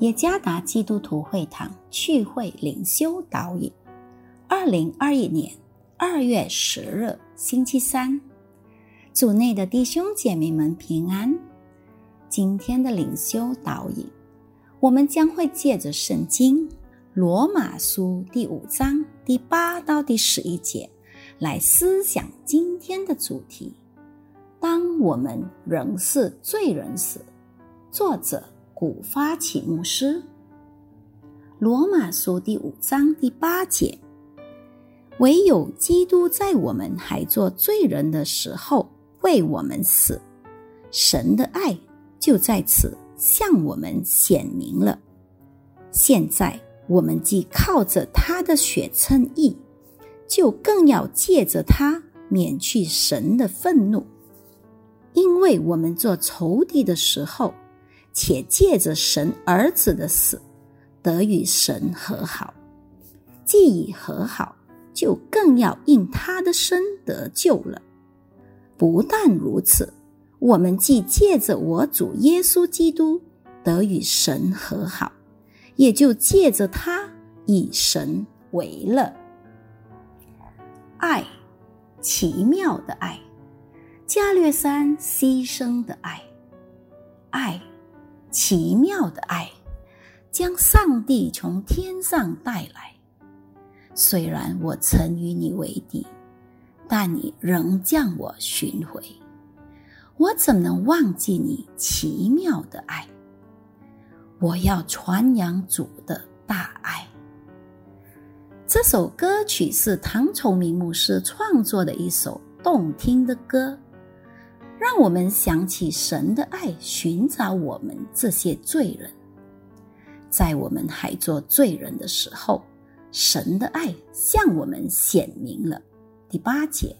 耶加达基督徒会堂聚会灵修导引，二零二一年二月十日星期三，组内的弟兄姐妹们平安。今天的灵修导引，我们将会借着圣经罗马书第五章第八到第十一节来思想今天的主题：当我们仍是罪人时。作者。古发起牧师，《罗马书》第五章第八节：唯有基督在我们还做罪人的时候为我们死，神的爱就在此向我们显明了。现在我们既靠着他的血称义，就更要借着他免去神的愤怒，因为我们做仇敌的时候。且借着神儿子的死，得与神和好；既已和好，就更要因他的生得救了。不但如此，我们既借着我主耶稣基督得与神和好，也就借着他以神为乐。爱，奇妙的爱，加略山牺牲的爱，爱。奇妙的爱，将上帝从天上带来。虽然我曾与你为敌，但你仍将我寻回。我怎能忘记你奇妙的爱？我要传扬主的大爱。这首歌曲是唐崇明牧师创作的一首动听的歌。让我们想起神的爱，寻找我们这些罪人。在我们还做罪人的时候，神的爱向我们显明了。第八节，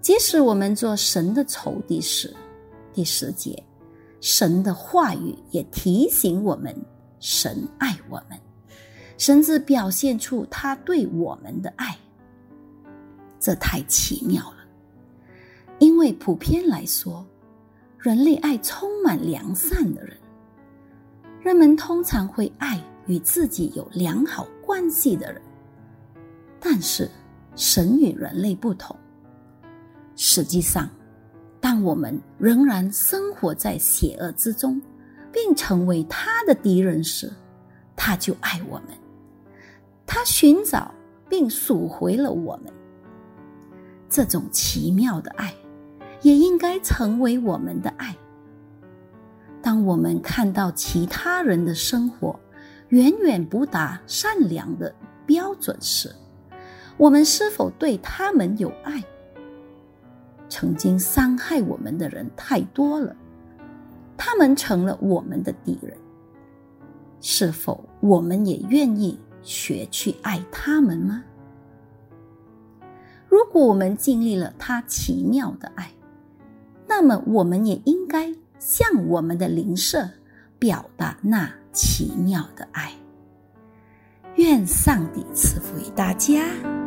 即使我们做神的仇敌时，第十节，神的话语也提醒我们，神爱我们，甚至表现出他对我们的爱。这太奇妙了。因为普遍来说，人类爱充满良善的人。人们通常会爱与自己有良好关系的人。但是，神与人类不同。实际上，当我们仍然生活在邪恶之中，并成为他的敌人时，他就爱我们。他寻找并赎回了我们。这种奇妙的爱。也应该成为我们的爱。当我们看到其他人的生活远远不达善良的标准时，我们是否对他们有爱？曾经伤害我们的人太多了，他们成了我们的敌人。是否我们也愿意学去爱他们吗？如果我们经历了他奇妙的爱，那么，我们也应该向我们的邻舍表达那奇妙的爱。愿上帝赐福于大家。